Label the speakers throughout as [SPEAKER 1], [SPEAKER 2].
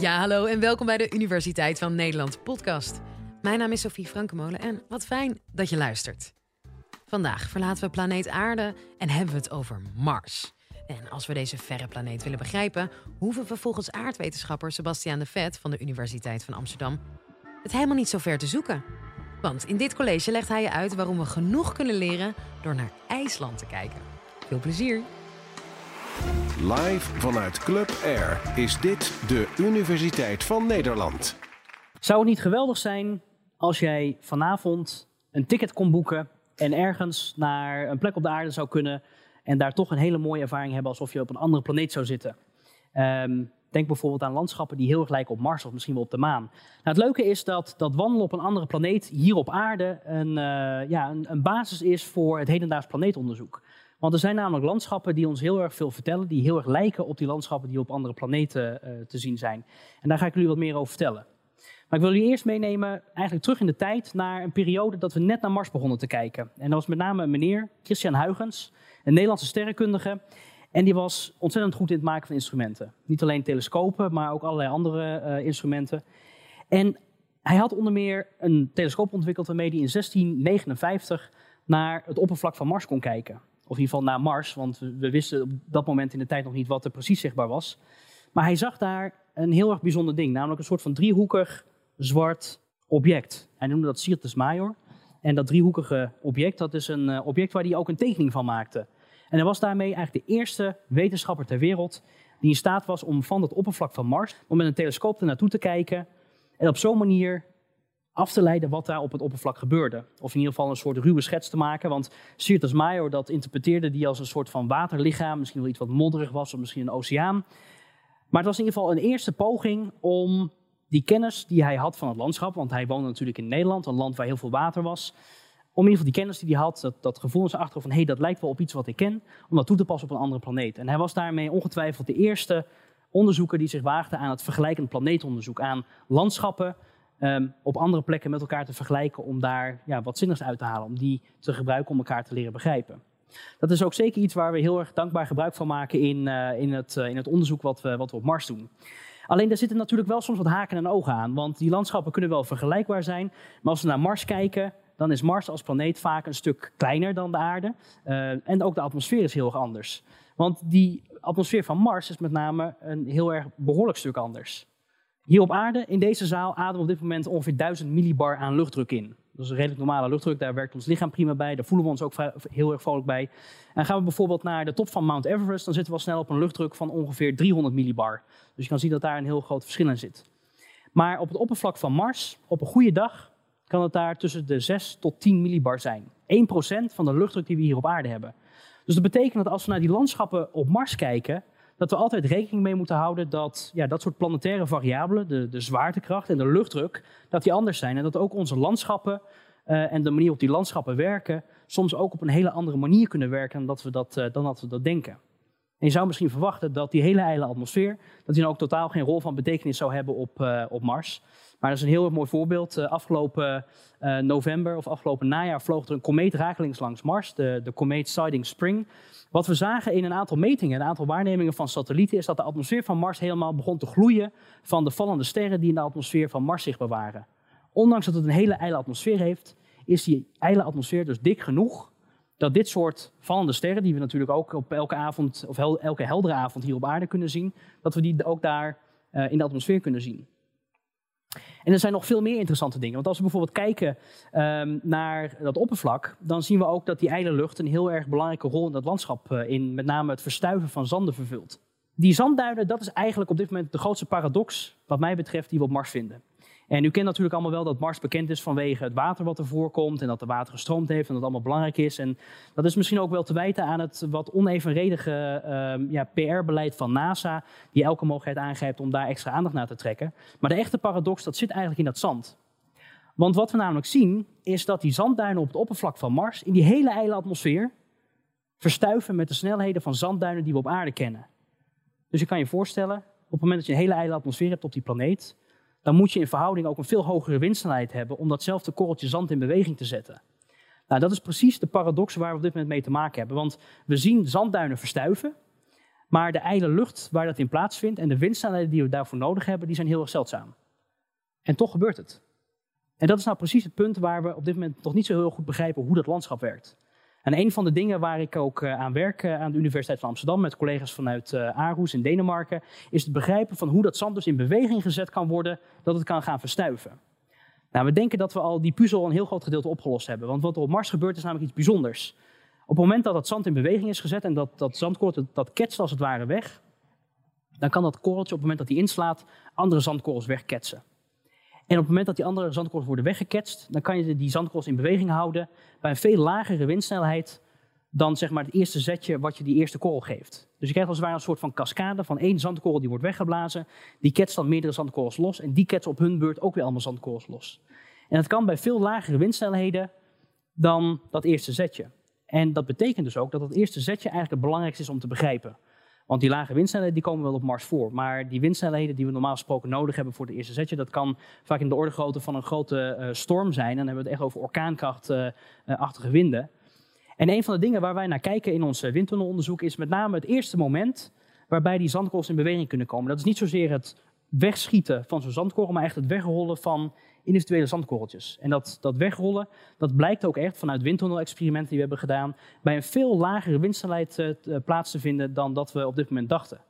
[SPEAKER 1] Ja, hallo en welkom bij de Universiteit van Nederland podcast. Mijn naam is Sophie Frankemolen en wat fijn dat je luistert. Vandaag verlaten we planeet Aarde en hebben we het over Mars. En als we deze verre planeet willen begrijpen, hoeven we volgens aardwetenschapper Sebastiaan de Vet van de Universiteit van Amsterdam het helemaal niet zo ver te zoeken. Want in dit college legt hij je uit waarom we genoeg kunnen leren door naar IJsland te kijken. Veel plezier!
[SPEAKER 2] Live vanuit Club Air is dit de Universiteit van Nederland.
[SPEAKER 3] Zou het niet geweldig zijn als jij vanavond een ticket kon boeken en ergens naar een plek op de aarde zou kunnen en daar toch een hele mooie ervaring hebben alsof je op een andere planeet zou zitten? Ehm, denk bijvoorbeeld aan landschappen die heel erg lijken op Mars of misschien wel op de maan. Nou, het leuke is dat, dat wandelen op een andere planeet hier op aarde een, uh, ja, een, een basis is voor het hedendaags planeetonderzoek. Want er zijn namelijk landschappen die ons heel erg veel vertellen, die heel erg lijken op die landschappen die op andere planeten uh, te zien zijn. En daar ga ik jullie wat meer over vertellen. Maar ik wil jullie eerst meenemen, eigenlijk terug in de tijd, naar een periode dat we net naar Mars begonnen te kijken. En dat was met name een meneer, Christian Huygens, een Nederlandse sterrenkundige. En die was ontzettend goed in het maken van instrumenten. Niet alleen telescopen, maar ook allerlei andere uh, instrumenten. En hij had onder meer een telescoop ontwikkeld waarmee hij in 1659 naar het oppervlak van Mars kon kijken. Of in ieder geval naar Mars, want we, wisten op dat moment in de tijd nog niet wat er precies zichtbaar was. Maar hij zag daar een heel erg bijzonder ding, namelijk een soort van driehoekig zwart object. Hij noemde dat Syrtis Major. En dat driehoekige object, dat is een uh, object waar hij ook een tekening van maakte. En hij was daarmee eigenlijk de eerste wetenschapper ter wereld die in staat was om van het oppervlak van Mars, om met een telescoop er naartoe te kijken en op zo'n manier af te leiden wat daar op het oppervlak gebeurde. Of in ieder geval een soort ruwe schets te maken, want Syrtis Major dat interpreteerde die als een soort van waterlichaam, misschien wel iets wat modderig was of misschien een oceaan. Maar het was in ieder geval een eerste poging om die kennis die hij had van het landschap, want hij woonde natuurlijk in Nederland, een land waar heel veel water was, om in ieder geval die kennis die hij had, dat, dat gevoel in zijn achterhoofd van hé, hey, dat lijkt wel op iets wat ik ken, om dat toe te passen op een andere planeet. En hij was daarmee ongetwijfeld de eerste onderzoeker die zich waagde aan het vergelijkend planeetonderzoek, aan landschappen um, op andere plekken met elkaar te vergelijken om daar ja, wat zinnigs uit te halen, om die te gebruiken om elkaar te leren begrijpen. Dat is ook zeker iets waar we heel erg dankbaar gebruik van maken in, uh, in, het, uh, in het onderzoek wat we, wat we op Mars doen. Alleen daar zitten natuurlijk wel soms wat haken en ogen aan, want die landschappen kunnen wel vergelijkbaar zijn, maar als we naar Mars kijken, dan is Mars als planeet vaak een stuk kleiner dan de aarde. Uh, en ook de atmosfeer is heel erg anders. Want die atmosfeer van Mars is met name een heel erg behoorlijk stuk anders. Hier op aarde, in deze zaal, ademen we op dit moment ongeveer 1000 millibar aan luchtdruk in. Dat is een redelijk normale luchtdruk, daar werkt ons lichaam prima bij, daar voelen we ons ook heel erg vrolijk bij. En gaan we bijvoorbeeld naar de top van Mount Everest, dan zitten we al snel op een luchtdruk van ongeveer 300 millibar. Dus je kan zien dat daar een heel groot verschil in zit. Maar op het oppervlak van Mars, op een goede dag, kan het daar tussen de 6 tot 10 millibar zijn. 1% van de luchtdruk die we hier op aarde hebben. Dus dat betekent dat als we naar die landschappen op Mars kijken, dat we altijd rekening mee moeten houden dat ja, dat soort planetaire variabelen, de, de zwaartekracht en de luchtdruk, dat die anders zijn. En dat ook onze landschappen uh, en de manier op die landschappen werken, soms ook op een hele andere manier kunnen werken dan dat we dat, uh, dan dat, we dat denken. En je zou misschien verwachten dat die hele ijle atmosfeer, dat die dan ook totaal geen rol van betekenis zou hebben op, uh, op Mars. Maar dat is een heel mooi voorbeeld. afgelopen november of afgelopen najaar vloog er een komeet rakelings langs Mars, de, de komeet Siding Spring. Wat we zagen in een aantal metingen, een aantal waarnemingen van satellieten, is dat de atmosfeer van Mars helemaal begon te gloeien van de vallende sterren die in de atmosfeer van Mars zich bewaren. Ondanks dat het een hele ijle atmosfeer heeft, is die ijle atmosfeer dus dik genoeg dat dit soort vallende sterren, die we natuurlijk ook op elke avond of elke heldere avond hier op aarde kunnen zien, dat we die ook daar uh, in de atmosfeer kunnen zien. En er zijn nog veel meer interessante dingen. Want als we bijvoorbeeld kijken um, naar dat oppervlak, dan zien we ook dat die ijle lucht een heel erg belangrijke rol in dat landschap uh, in met name het verstuiven van zanden vervult. Die zandduinen, dat is eigenlijk op dit moment de grootste paradox, wat mij betreft, die we op Mars vinden. En u kent natuurlijk allemaal wel dat Mars bekend is vanwege het water wat er voorkomt en dat er water gestroomd heeft en dat allemaal belangrijk is. En dat is misschien ook wel te wijten aan het wat onevenredige uh, ja, PR-beleid van NASA, die elke mogelijkheid aangrijpt om daar extra aandacht naar te trekken. Maar de echte paradox, dat zit eigenlijk in dat zand. Want wat we namelijk zien, is dat die zandduinen op het oppervlak van Mars in die hele ijle atmosfeer verstuiven met de snelheden van zandduinen die we op aarde kennen. Dus je kan je voorstellen, op het moment dat je een hele ijle atmosfeer hebt op die planeet, dan moet je in verhouding ook een veel hogere windsnelheid hebben om datzelfde korreltje zand in beweging te zetten. Nou, dat is precies de paradox waar we op dit moment mee te maken hebben. Want we zien zandduinen verstuiven, Maar de ijle lucht waar dat in plaatsvindt en de windsnelheden die we daarvoor nodig hebben, die zijn heel erg zeldzaam. En toch gebeurt het. En dat is nou precies het punt waar we op dit moment nog niet zo heel goed begrijpen hoe dat landschap werkt. En een van de dingen waar ik ook eh, aan werk eh, aan de Universiteit van Amsterdam met collega's vanuit uh, Aarhus in Denemarken, is het begrijpen van hoe dat zand dus in beweging gezet kan worden, dat het kan gaan verstuiven. Nou, we denken dat we al die puzzel een heel groot gedeelte opgelost hebben. Want wat er op Mars gebeurt is namelijk iets bijzonders. Op het moment dat dat zand in beweging is gezet en dat, dat zandkorreltje dat ketst als het ware weg, dan kan dat korreltje op het moment dat hij inslaat andere zandkorrels wegketsen. En op het moment dat die andere zandkorrels worden weggeketst, dan kan je die zandkorrels in beweging houden bij een veel lagere windsnelheid dan zeg maar het eerste zetje wat je die eerste korrel geeft. Dus je krijgt als het ware een soort van cascade van één zandkorrel die wordt weggeblazen. Die ketst dan meerdere zandkorrels los en die ketst op hun beurt ook weer allemaal zandkorrels los. En dat kan bij veel lagere windsnelheden dan dat eerste zetje. En dat betekent dus ook dat dat eerste zetje eigenlijk het belangrijkste is om te begrijpen. Want die lage windsnelheden die komen wel op Mars voor. Maar die windsnelheden die we normaal gesproken nodig hebben voor het eerste zetje, dat kan vaak in de orde grootte van een grote uh, storm zijn. Dan hebben we het echt over orkaankrachtachtige winden. En een van de dingen waar wij naar kijken in ons windtunnelonderzoek is met name het eerste moment waarbij die zandkorrels in beweging kunnen komen. Dat is niet zozeer het wegschieten van zo'n zandkorrel, maar echt het wegrollen van individuele zandkorreltjes. En dat, dat wegrollen, dat blijkt ook echt vanuit windtunnel-experimenten die we hebben gedaan, bij een veel lagere windsnelheid uh, plaats te vinden dan dat we op dit moment dachten.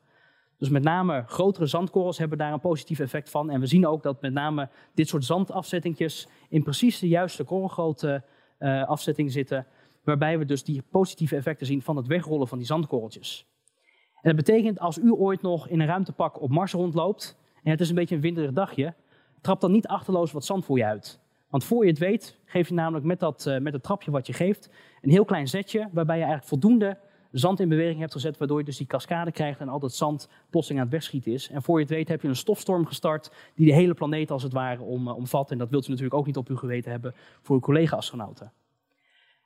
[SPEAKER 3] Dus met name grotere zandkorrels hebben daar een positief effect van. En we zien ook dat met name dit soort zandafzettingjes in precies de juiste korrelgrootte uh, afzetting zitten, waarbij we dus die positieve effecten zien van het wegrollen van die zandkorreltjes. En dat betekent als u ooit nog in een ruimtepak op Mars rondloopt en het is een beetje een winderig dagje, trap dan niet achterloos wat zand voor je uit. Want voor je het weet, geef je namelijk met, dat, uh, met het trapje wat je geeft, een heel klein zetje, waarbij je eigenlijk voldoende zand in beweging hebt gezet, waardoor je dus die cascade krijgt en al dat zand plotseling aan het wegschieten is. En voor je het weet heb je een stofstorm gestart die de hele planeet als het ware om, uh, omvat. En dat wilt u natuurlijk ook niet op uw geweten hebben voor uw collega-astronauten.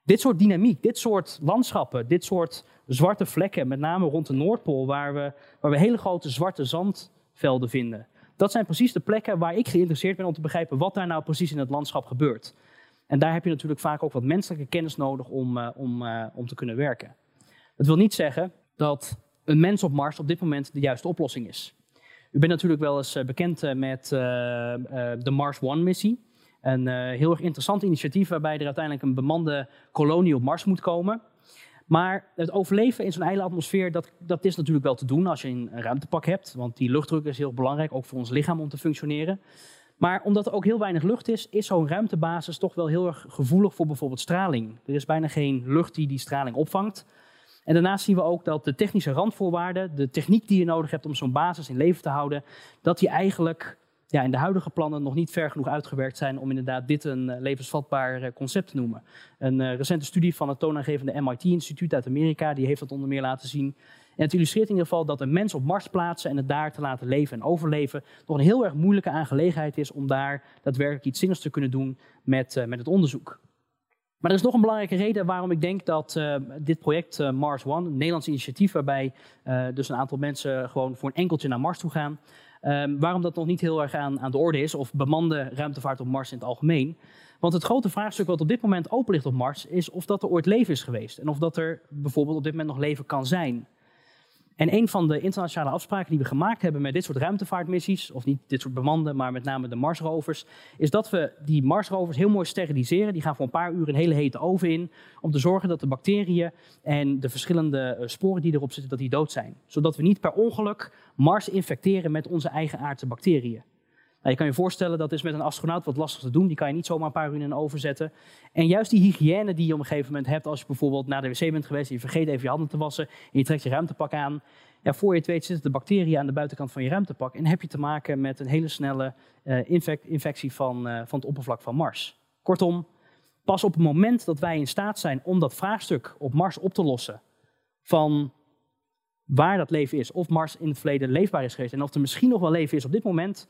[SPEAKER 3] Dit soort dynamiek, dit soort landschappen, dit soort zwarte vlekken, met name rond de Noordpool, waar we, waar we hele grote zwarte zandvelden vinden. Dat zijn precies de plekken waar ik geïnteresseerd ben om te begrijpen wat daar nou precies in het landschap gebeurt. En daar heb je natuurlijk vaak ook wat menselijke kennis nodig om, uh, om, uh, om te kunnen werken. Dat wil niet zeggen dat een mens op Mars op dit moment de juiste oplossing is. U bent natuurlijk wel eens bekend met de Mars One-missie. Een heel erg interessant initiatief waarbij er uiteindelijk een bemande kolonie op Mars moet komen. Maar het overleven in zo'n ijle atmosfeer, dat, dat is natuurlijk wel te doen als je een ruimtepak hebt. Want die luchtdruk is heel belangrijk, ook voor ons lichaam om te functioneren. Maar omdat er ook heel weinig lucht is, is zo'n ruimtebasis toch wel heel erg gevoelig voor bijvoorbeeld straling. Er is bijna geen lucht die die straling opvangt. En daarnaast zien we ook dat de technische randvoorwaarden, de techniek die je nodig hebt om zo'n basis in leven te houden, dat die eigenlijk ja, in de huidige plannen nog niet ver genoeg uitgewerkt zijn om inderdaad dit een uh, levensvatbaar uh, concept te noemen. Een uh, recente studie van het toonaangevende MIT-instituut uit Amerika, die heeft dat onder meer laten zien. En het illustreert in ieder geval dat een mens op Mars plaatsen en het daar te laten leven en overleven nog een heel erg moeilijke aangelegenheid is om daar daadwerkelijk iets zinnigs te kunnen doen met, met het onderzoek. Maar er is nog een belangrijke reden waarom ik denk dat dit project Mars One, een Nederlands initiatief waarbij dus een aantal mensen gewoon voor een enkeltje naar Mars toe gaan, Um, waarom dat nog niet heel erg aan, aan de orde is, of bemande ruimtevaart op Mars in het algemeen. Want het grote vraagstuk wat op dit moment open ligt op Mars, is of dat er ooit leven is geweest. En of dat er bijvoorbeeld op dit moment nog leven kan zijn. En een van de internationale afspraken die we gemaakt hebben met dit soort ruimtevaartmissies, of niet dit soort bemanden, maar met name de Marsrovers, is dat we die Marsrovers heel mooi steriliseren. Die gaan voor een paar uur een hele hete oven in, om te zorgen dat de bacteriën en de verschillende sporen die erop zitten, dat die dood zijn. Zodat we niet per ongeluk Mars infecteren met onze eigen aardse bacteriën. Nou, je kan je voorstellen, dat is met een astronaut wat lastig te doen. Die kan je niet zomaar een paar uur in een oven zetten. En juist die hygiëne die je op een gegeven moment hebt, als je bijvoorbeeld naar de wc bent geweest en je vergeet even je handen te wassen en je trekt je ruimtepak aan. Ja, voor je het weet zitten de bacteriën aan de buitenkant van je ruimtepak en heb je te maken met een hele snelle infect, infectie van, uh, van het oppervlak van Mars. Kortom, pas op het moment dat wij in staat zijn om dat vraagstuk op Mars op te lossen van waar dat leven is, of Mars in het verleden leefbaar is geweest en of er misschien nog wel leven is op dit moment,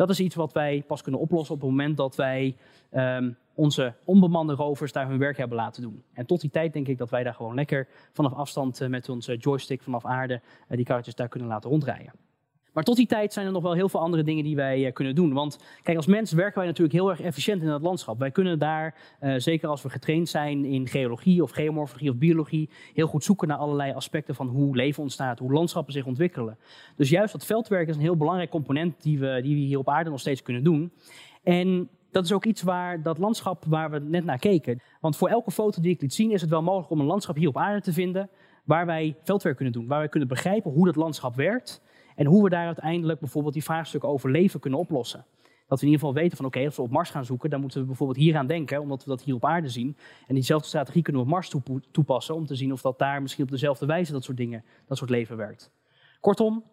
[SPEAKER 3] dat is iets wat wij pas kunnen oplossen op het moment dat wij um, onze onbemande rovers daar hun werk hebben laten doen. En tot die tijd denk ik dat wij daar gewoon lekker vanaf afstand uh, met onze joystick vanaf aarde uh, die karretjes daar kunnen laten rondrijden. Maar tot die tijd zijn er nog wel heel veel andere dingen die wij eh, kunnen doen. Want kijk, als mens werken wij natuurlijk heel erg efficiënt in het landschap. Wij kunnen daar, uh, zeker als we getraind zijn in geologie of geomorfologie of biologie, heel goed zoeken naar allerlei aspecten van hoe leven ontstaat, hoe landschappen zich ontwikkelen. Dus juist dat veldwerk is een heel belangrijk component die we, die we hier op aarde nog steeds kunnen doen. En dat is ook iets waar dat landschap waar we net naar keken. Want voor elke foto die ik liet zien is het wel mogelijk om een landschap hier op aarde te vinden waar wij veldwerk kunnen doen. Waar wij kunnen begrijpen hoe dat landschap werkt en hoe we daar uiteindelijk bijvoorbeeld die vraagstukken over leven kunnen oplossen. Dat we in ieder geval weten van oké, als we op Mars gaan zoeken, dan moeten we bijvoorbeeld hier aan denken, omdat we dat hier op aarde zien. En diezelfde strategie kunnen we op Mars toepassen om te zien of dat daar misschien op dezelfde wijze dat soort dingen, dat soort leven werkt. Kortom,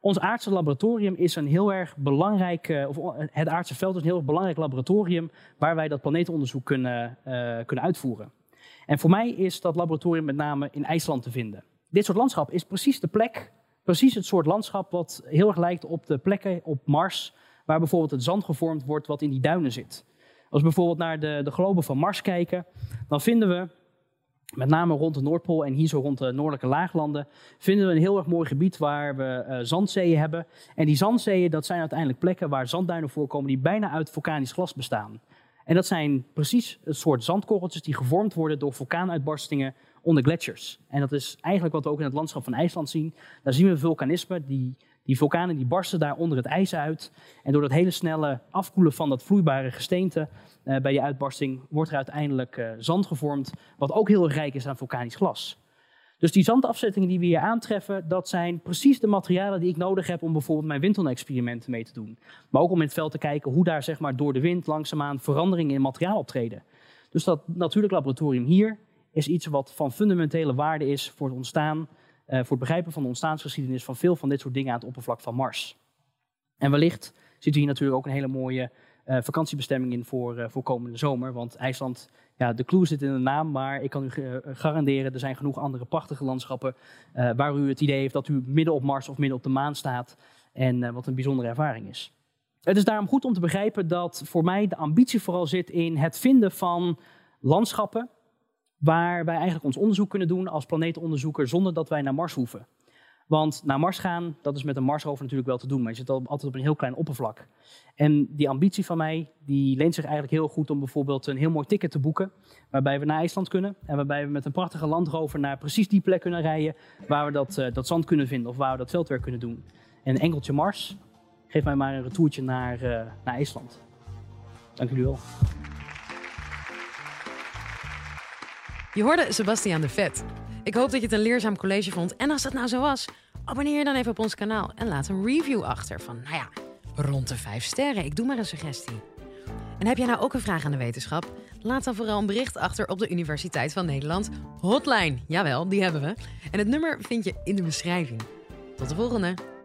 [SPEAKER 3] ons aardse laboratorium is een heel erg belangrijk, of het aardse veld is een heel erg belangrijk laboratorium waar wij dat planeetonderzoek kunnen, uh, kunnen uitvoeren. En voor mij is dat laboratorium met name in IJsland te vinden. Dit soort landschap is precies de plek, precies het soort landschap wat heel erg lijkt op de plekken op Mars, waar bijvoorbeeld het zand gevormd wordt wat in die duinen zit. Als we bijvoorbeeld naar de, de globen van Mars kijken, dan vinden we, met name rond de Noordpool en hier zo rond de noordelijke laaglanden, vinden we een heel erg mooi gebied waar we uh, zandzeeën hebben. En die zandzeeën, dat zijn uiteindelijk plekken waar zandduinen voorkomen die bijna uit vulkanisch glas bestaan. En dat zijn precies het soort zandkorreltjes die gevormd worden door vulkaanuitbarstingen onder gletsjers. En dat is eigenlijk wat we ook in het landschap van IJsland zien. Daar zien we vulkanisme, die, die vulkanen die barsten daar onder het ijs uit. En door dat hele snelle afkoelen van dat vloeibare gesteente uh, bij die uitbarsting wordt er uiteindelijk uh, zand gevormd, wat ook heel rijk is aan vulkanisch glas. Dus die zandafzettingen die we hier aantreffen, dat zijn precies de materialen die ik nodig heb om bijvoorbeeld mijn windtunnelexperimenten mee te doen. Maar ook om in het veld te kijken hoe daar zeg maar, door de wind langzaamaan veranderingen in materiaal optreden. Dus dat natuurlijk laboratorium hier is iets wat van fundamentele waarde is voor het ontstaan, uh, voor het begrijpen van de ontstaansgeschiedenis van veel van dit soort dingen aan het oppervlak van Mars. En wellicht zit hier natuurlijk ook een hele mooie uh, vakantiebestemming in voor, uh, voor komende zomer. Want IJsland, ja, de clue zit in de naam, maar ik kan u garanderen, er zijn genoeg andere prachtige landschappen waar u het idee heeft dat u midden op Mars of midden op de maan staat. En wat een bijzondere ervaring is. Het is daarom goed om te begrijpen dat voor mij de ambitie vooral zit in het vinden van landschappen waar wij eigenlijk ons onderzoek kunnen doen als planeetonderzoeker zonder dat wij naar Mars hoeven. Want naar Mars gaan, dat is met een Marsrover natuurlijk wel te doen, maar je zit altijd op een heel klein oppervlak. En die ambitie van mij, die leent zich eigenlijk heel goed om bijvoorbeeld een heel mooi ticket te boeken, waarbij we naar IJsland kunnen en waarbij we met een prachtige landrover naar precies die plek kunnen rijden waar we dat, uh, dat zand kunnen vinden of waar we dat veldwerk kunnen doen. En een enkeltje Mars, geef mij maar een retourtje naar, uh, naar IJsland. Dank jullie wel.
[SPEAKER 1] Je hoorde Sebastiaan de Vet. Ik hoop dat je het een leerzaam college vond. En als dat nou zo was, abonneer je dan even op ons kanaal en laat een review achter van, nou ja, rond de 5 sterren. Ik doe maar een suggestie. En heb jij nou ook een vraag aan de wetenschap? Laat dan vooral een bericht achter op de Universiteit van Nederland hotline. Jawel, die hebben we. En het nummer vind je in de beschrijving. Tot de volgende.